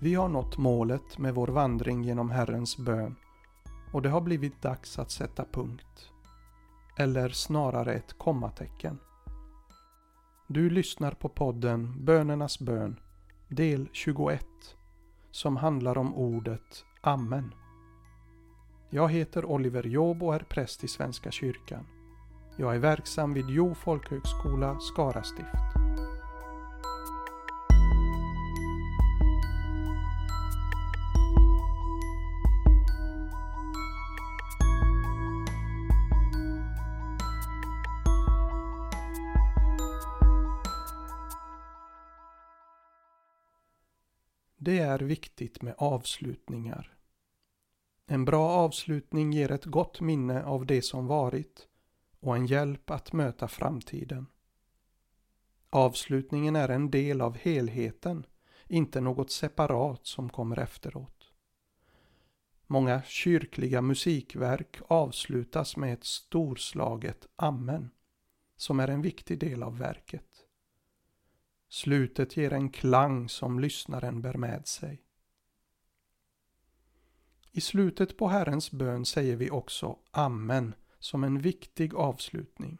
Vi har nått målet med vår vandring genom Herrens bön och det har blivit dags att sätta punkt. Eller snarare ett kommatecken. Du lyssnar på podden Bönernas bön, del 21, som handlar om ordet Amen. Jag heter Oliver Job och är präst i Svenska kyrkan. Jag är verksam vid Jo folkhögskola, Skara stift. Viktigt med avslutningar. En bra avslutning ger ett gott minne av det som varit och en hjälp att möta framtiden. Avslutningen är en del av helheten, inte något separat som kommer efteråt. Många kyrkliga musikverk avslutas med ett storslaget Amen, som är en viktig del av verket. Slutet ger en klang som lyssnaren bär med sig. I slutet på Herrens bön säger vi också Amen som en viktig avslutning.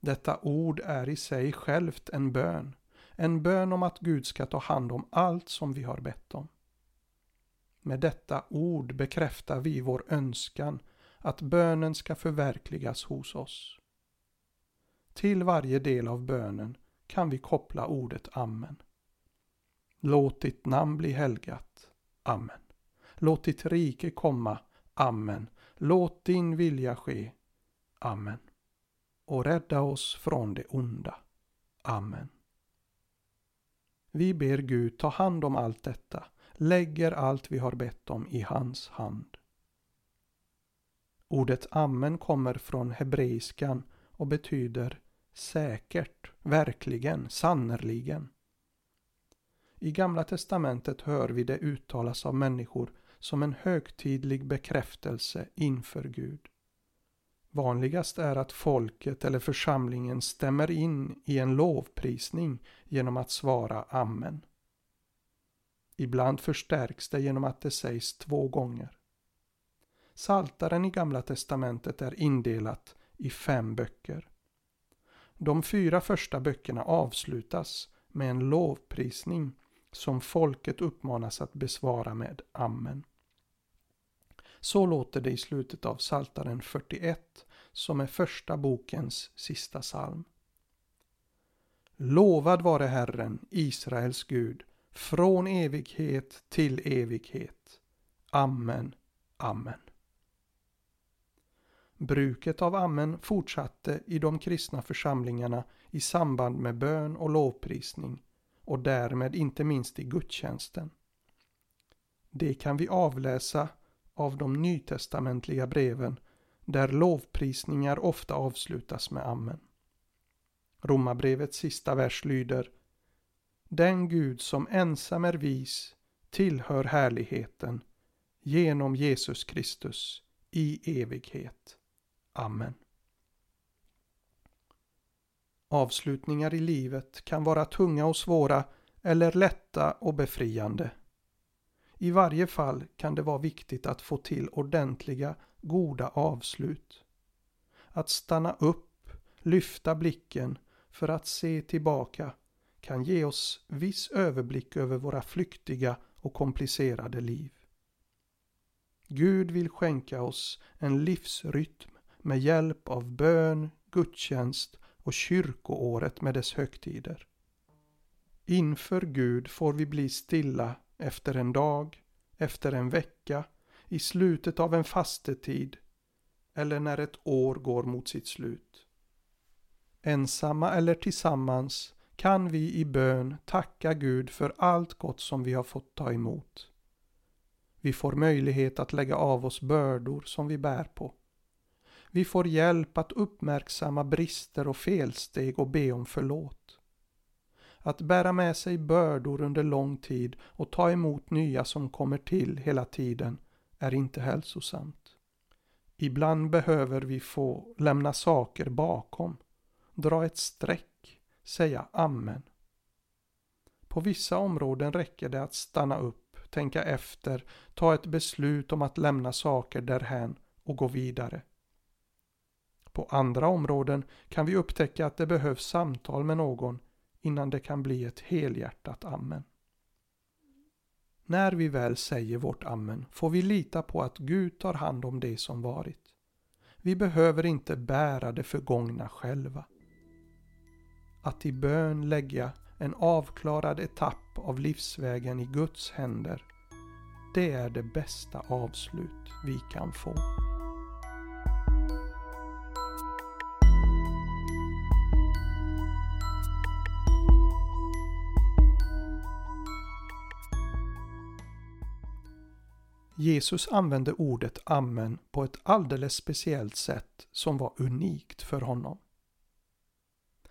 Detta ord är i sig självt en bön. En bön om att Gud ska ta hand om allt som vi har bett om. Med detta ord bekräftar vi vår önskan att bönen ska förverkligas hos oss. Till varje del av bönen kan vi koppla ordet Amen. Låt ditt namn bli helgat. Amen. Låt ditt rike komma. Amen. Låt din vilja ske. Amen. Och rädda oss från det onda. Amen. Vi ber Gud ta hand om allt detta, lägger allt vi har bett om i hans hand. Ordet Amen kommer från hebreiskan och betyder säkert, verkligen, sannerligen. I Gamla testamentet hör vi det uttalas av människor som en högtidlig bekräftelse inför Gud. Vanligast är att folket eller församlingen stämmer in i en lovprisning genom att svara Amen. Ibland förstärks det genom att det sägs två gånger. Saltaren i Gamla testamentet är indelat i fem böcker. De fyra första böckerna avslutas med en lovprisning som folket uppmanas att besvara med Amen. Så låter det i slutet av Saltaren 41 som är första bokens sista psalm. Lovad vare Herren, Israels Gud, från evighet till evighet. Amen, amen. Bruket av amen fortsatte i de kristna församlingarna i samband med bön och lovprisning och därmed inte minst i gudstjänsten. Det kan vi avläsa av de nytestamentliga breven där lovprisningar ofta avslutas med amen. Romarbrevets sista vers lyder Den Gud som ensam är vis tillhör härligheten genom Jesus Kristus i evighet. Amen. Avslutningar i livet kan vara tunga och svåra eller lätta och befriande. I varje fall kan det vara viktigt att få till ordentliga, goda avslut. Att stanna upp, lyfta blicken för att se tillbaka kan ge oss viss överblick över våra flyktiga och komplicerade liv. Gud vill skänka oss en livsrytm med hjälp av bön, gudstjänst och kyrkoåret med dess högtider. Inför Gud får vi bli stilla efter en dag, efter en vecka, i slutet av en fastetid eller när ett år går mot sitt slut. Ensamma eller tillsammans kan vi i bön tacka Gud för allt gott som vi har fått ta emot. Vi får möjlighet att lägga av oss bördor som vi bär på. Vi får hjälp att uppmärksamma brister och felsteg och be om förlåt. Att bära med sig bördor under lång tid och ta emot nya som kommer till hela tiden är inte hälsosamt. Ibland behöver vi få lämna saker bakom, dra ett streck, säga amen. På vissa områden räcker det att stanna upp, tänka efter, ta ett beslut om att lämna saker därhän och gå vidare. På andra områden kan vi upptäcka att det behövs samtal med någon innan det kan bli ett helhjärtat amen. När vi väl säger vårt amen får vi lita på att Gud tar hand om det som varit. Vi behöver inte bära det förgångna själva. Att i bön lägga en avklarad etapp av livsvägen i Guds händer, det är det bästa avslut vi kan få. Jesus använde ordet amen på ett alldeles speciellt sätt som var unikt för honom.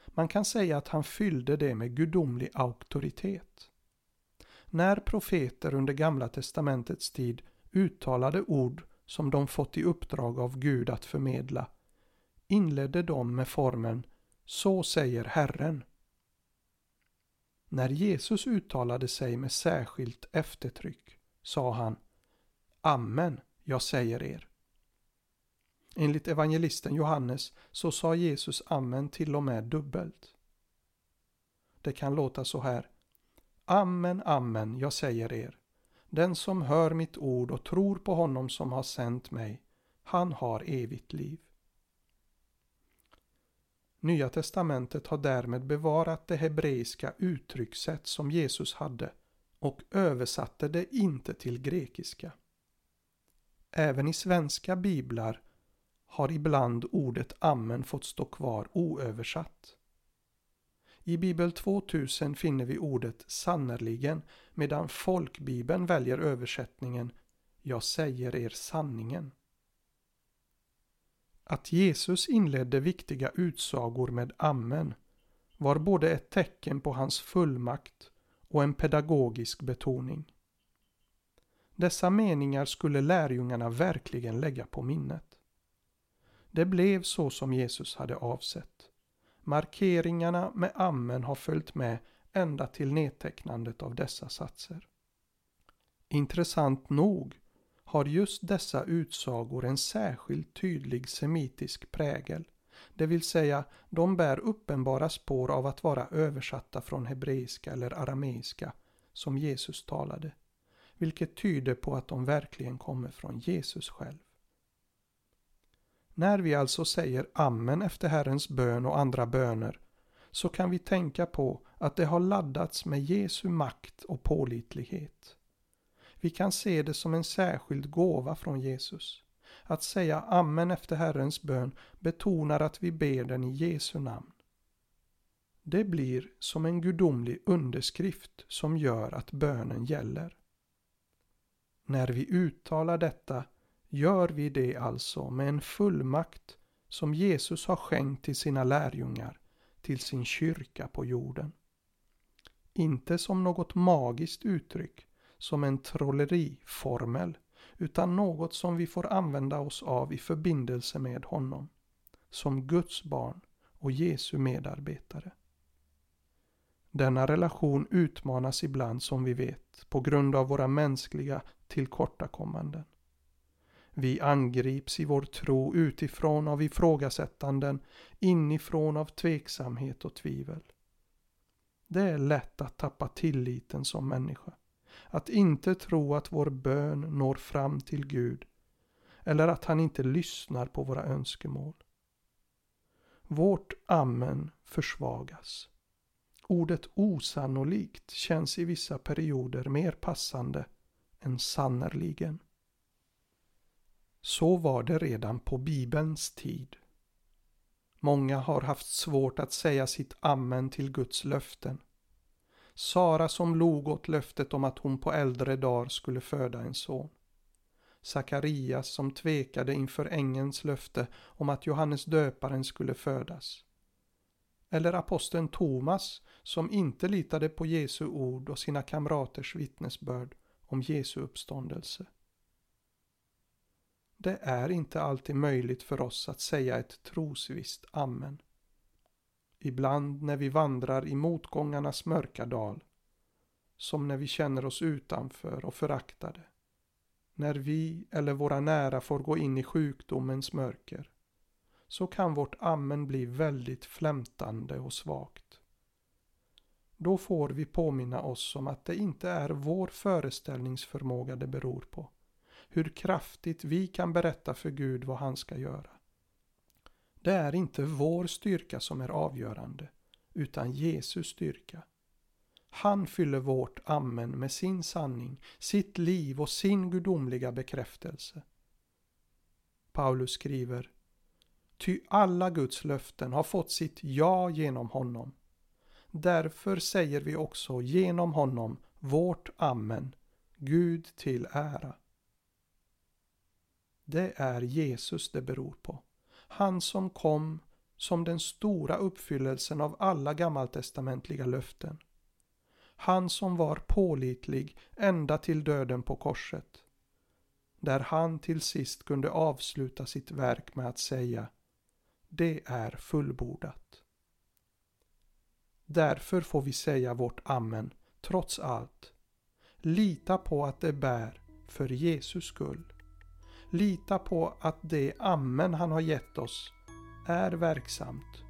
Man kan säga att han fyllde det med gudomlig auktoritet. När profeter under Gamla testamentets tid uttalade ord som de fått i uppdrag av Gud att förmedla inledde de med formen Så säger Herren. När Jesus uttalade sig med särskilt eftertryck sa han Amen, jag säger er. Enligt evangelisten Johannes så sa Jesus amen till och med dubbelt. Det kan låta så här. Amen, amen, jag säger er. Den som hör mitt ord och tror på honom som har sänt mig, han har evigt liv. Nya testamentet har därmed bevarat det hebreiska uttryckssätt som Jesus hade och översatte det inte till grekiska. Även i svenska biblar har ibland ordet amen fått stå kvar oöversatt. I Bibel 2000 finner vi ordet sannerligen medan folkbibeln väljer översättningen Jag säger er sanningen. Att Jesus inledde viktiga utsagor med amen var både ett tecken på hans fullmakt och en pedagogisk betoning. Dessa meningar skulle lärjungarna verkligen lägga på minnet. Det blev så som Jesus hade avsett. Markeringarna med amen har följt med ända till nedtecknandet av dessa satser. Intressant nog har just dessa utsagor en särskilt tydlig semitisk prägel, det vill säga de bär uppenbara spår av att vara översatta från hebreiska eller arameiska som Jesus talade vilket tyder på att de verkligen kommer från Jesus själv. När vi alltså säger Amen efter Herrens bön och andra böner så kan vi tänka på att det har laddats med Jesu makt och pålitlighet. Vi kan se det som en särskild gåva från Jesus. Att säga Amen efter Herrens bön betonar att vi ber den i Jesu namn. Det blir som en gudomlig underskrift som gör att bönen gäller. När vi uttalar detta gör vi det alltså med en fullmakt som Jesus har skänkt till sina lärjungar, till sin kyrka på jorden. Inte som något magiskt uttryck, som en trolleriformel, utan något som vi får använda oss av i förbindelse med honom, som Guds barn och Jesu medarbetare. Denna relation utmanas ibland som vi vet på grund av våra mänskliga tillkortakommanden. Vi angrips i vår tro utifrån av ifrågasättanden, inifrån av tveksamhet och tvivel. Det är lätt att tappa tilliten som människa. Att inte tro att vår bön når fram till Gud eller att han inte lyssnar på våra önskemål. Vårt amen försvagas. Ordet osannolikt känns i vissa perioder mer passande än sannerligen. Så var det redan på Bibelns tid. Många har haft svårt att säga sitt amen till Guds löften. Sara som log åt löftet om att hon på äldre dagar skulle föda en son. Sakarias som tvekade inför ängelns löfte om att Johannes döparen skulle födas. Eller aposteln Thomas som inte litade på Jesu ord och sina kamraters vittnesbörd om Jesu uppståndelse. Det är inte alltid möjligt för oss att säga ett trosvisst amen. Ibland när vi vandrar i motgångarnas mörka dal som när vi känner oss utanför och föraktade. När vi eller våra nära får gå in i sjukdomens mörker så kan vårt amen bli väldigt flämtande och svagt. Då får vi påminna oss om att det inte är vår föreställningsförmåga det beror på. Hur kraftigt vi kan berätta för Gud vad han ska göra. Det är inte vår styrka som är avgörande, utan Jesus styrka. Han fyller vårt amen med sin sanning, sitt liv och sin gudomliga bekräftelse. Paulus skriver Ty alla Guds löften har fått sitt ja genom honom. Därför säger vi också genom honom vårt amen, Gud till ära. Det är Jesus det beror på. Han som kom som den stora uppfyllelsen av alla gammaltestamentliga löften. Han som var pålitlig ända till döden på korset. Där han till sist kunde avsluta sitt verk med att säga Det är fullbordat. Därför får vi säga vårt amen trots allt. Lita på att det bär för Jesus skull. Lita på att det amen han har gett oss är verksamt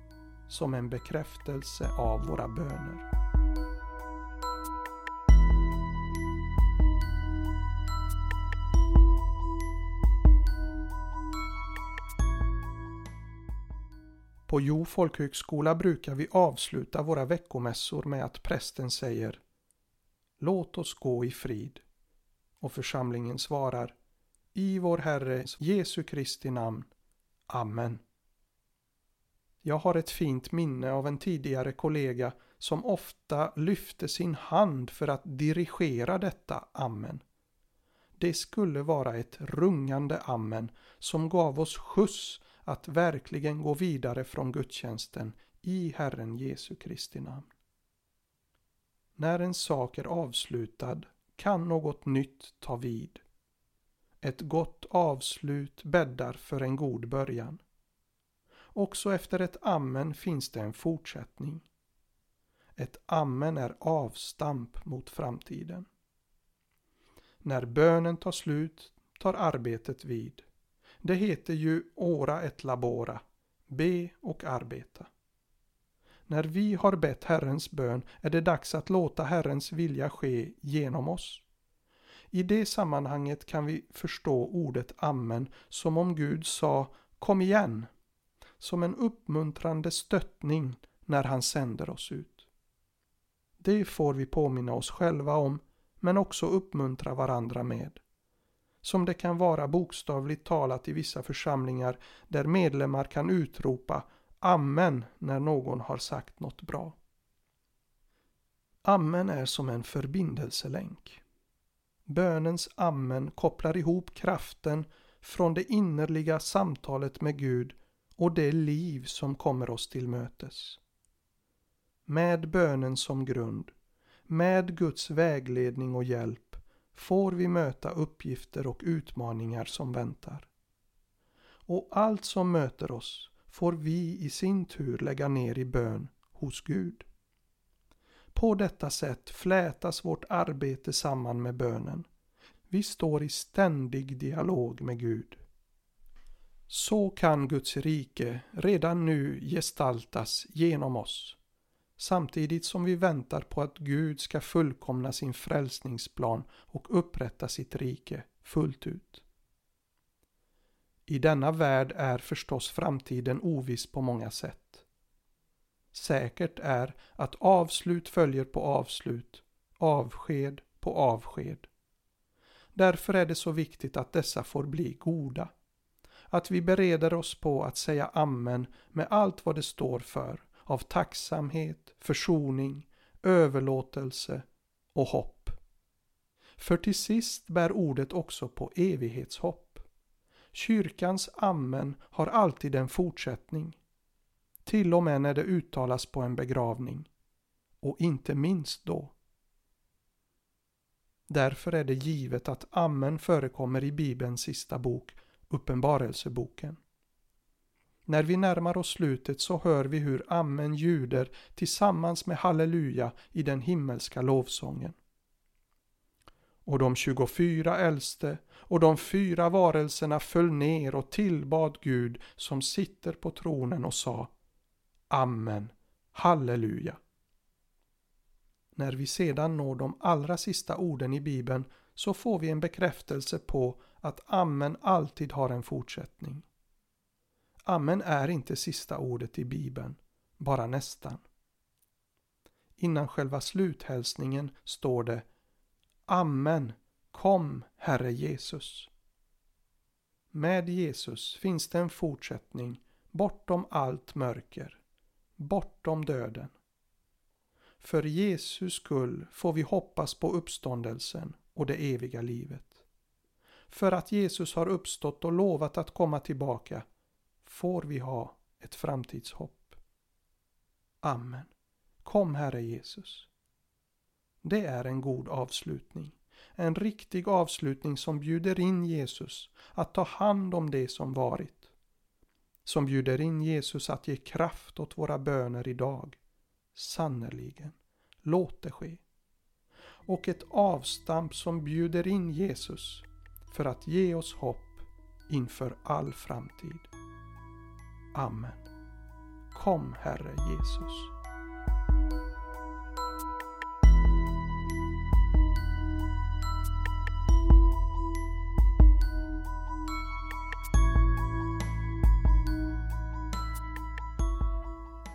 som en bekräftelse av våra böner. På Jo folkhögskola brukar vi avsluta våra veckomässor med att prästen säger Låt oss gå i frid. Och församlingen svarar I vår Herre Jesu Kristi namn. Amen. Jag har ett fint minne av en tidigare kollega som ofta lyfte sin hand för att dirigera detta amen. Det skulle vara ett rungande amen som gav oss skjuts att verkligen gå vidare från gudstjänsten i Herren Jesu Kristi namn. När en sak är avslutad kan något nytt ta vid. Ett gott avslut bäddar för en god början. Också efter ett amen finns det en fortsättning. Ett amen är avstamp mot framtiden. När bönen tar slut tar arbetet vid. Det heter ju ora et labora, be och arbeta. När vi har bett Herrens bön är det dags att låta Herrens vilja ske genom oss. I det sammanhanget kan vi förstå ordet amen som om Gud sa kom igen, som en uppmuntrande stöttning när han sänder oss ut. Det får vi påminna oss själva om, men också uppmuntra varandra med som det kan vara bokstavligt talat i vissa församlingar där medlemmar kan utropa Amen när någon har sagt något bra. Amen är som en förbindelselänk. Bönens amen kopplar ihop kraften från det innerliga samtalet med Gud och det liv som kommer oss till mötes. Med bönen som grund, med Guds vägledning och hjälp får vi möta uppgifter och utmaningar som väntar. Och allt som möter oss får vi i sin tur lägga ner i bön hos Gud. På detta sätt flätas vårt arbete samman med bönen. Vi står i ständig dialog med Gud. Så kan Guds rike redan nu gestaltas genom oss samtidigt som vi väntar på att Gud ska fullkomna sin frälsningsplan och upprätta sitt rike fullt ut. I denna värld är förstås framtiden oviss på många sätt. Säkert är att avslut följer på avslut, avsked på avsked. Därför är det så viktigt att dessa får bli goda. Att vi bereder oss på att säga amen med allt vad det står för av tacksamhet, försoning, överlåtelse och hopp. För till sist bär ordet också på evighetshopp. Kyrkans amen har alltid en fortsättning. Till och med när det uttalas på en begravning. Och inte minst då. Därför är det givet att amen förekommer i Bibelns sista bok, Uppenbarelseboken. När vi närmar oss slutet så hör vi hur amen ljuder tillsammans med halleluja i den himmelska lovsången. Och de 24 äldste och de fyra varelserna föll ner och tillbad Gud som sitter på tronen och sa Amen, halleluja. När vi sedan når de allra sista orden i Bibeln så får vi en bekräftelse på att Amen alltid har en fortsättning. Amen är inte sista ordet i Bibeln, bara nästan. Innan själva sluthälsningen står det Amen, kom Herre Jesus. Med Jesus finns det en fortsättning bortom allt mörker, bortom döden. För Jesus skull får vi hoppas på uppståndelsen och det eviga livet. För att Jesus har uppstått och lovat att komma tillbaka får vi ha ett framtidshopp. Amen. Kom Herre Jesus. Det är en god avslutning. En riktig avslutning som bjuder in Jesus att ta hand om det som varit. Som bjuder in Jesus att ge kraft åt våra böner idag. Sannerligen, låt det ske. Och ett avstamp som bjuder in Jesus för att ge oss hopp inför all framtid. Amen. Kom Herre Jesus.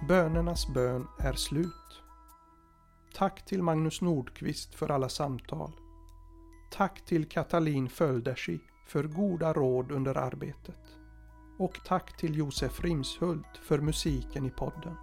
Bönernas bön är slut. Tack till Magnus Nordqvist för alla samtal. Tack till Katalin Földersi för goda råd under arbetet. Och tack till Josef Rimshult för musiken i podden.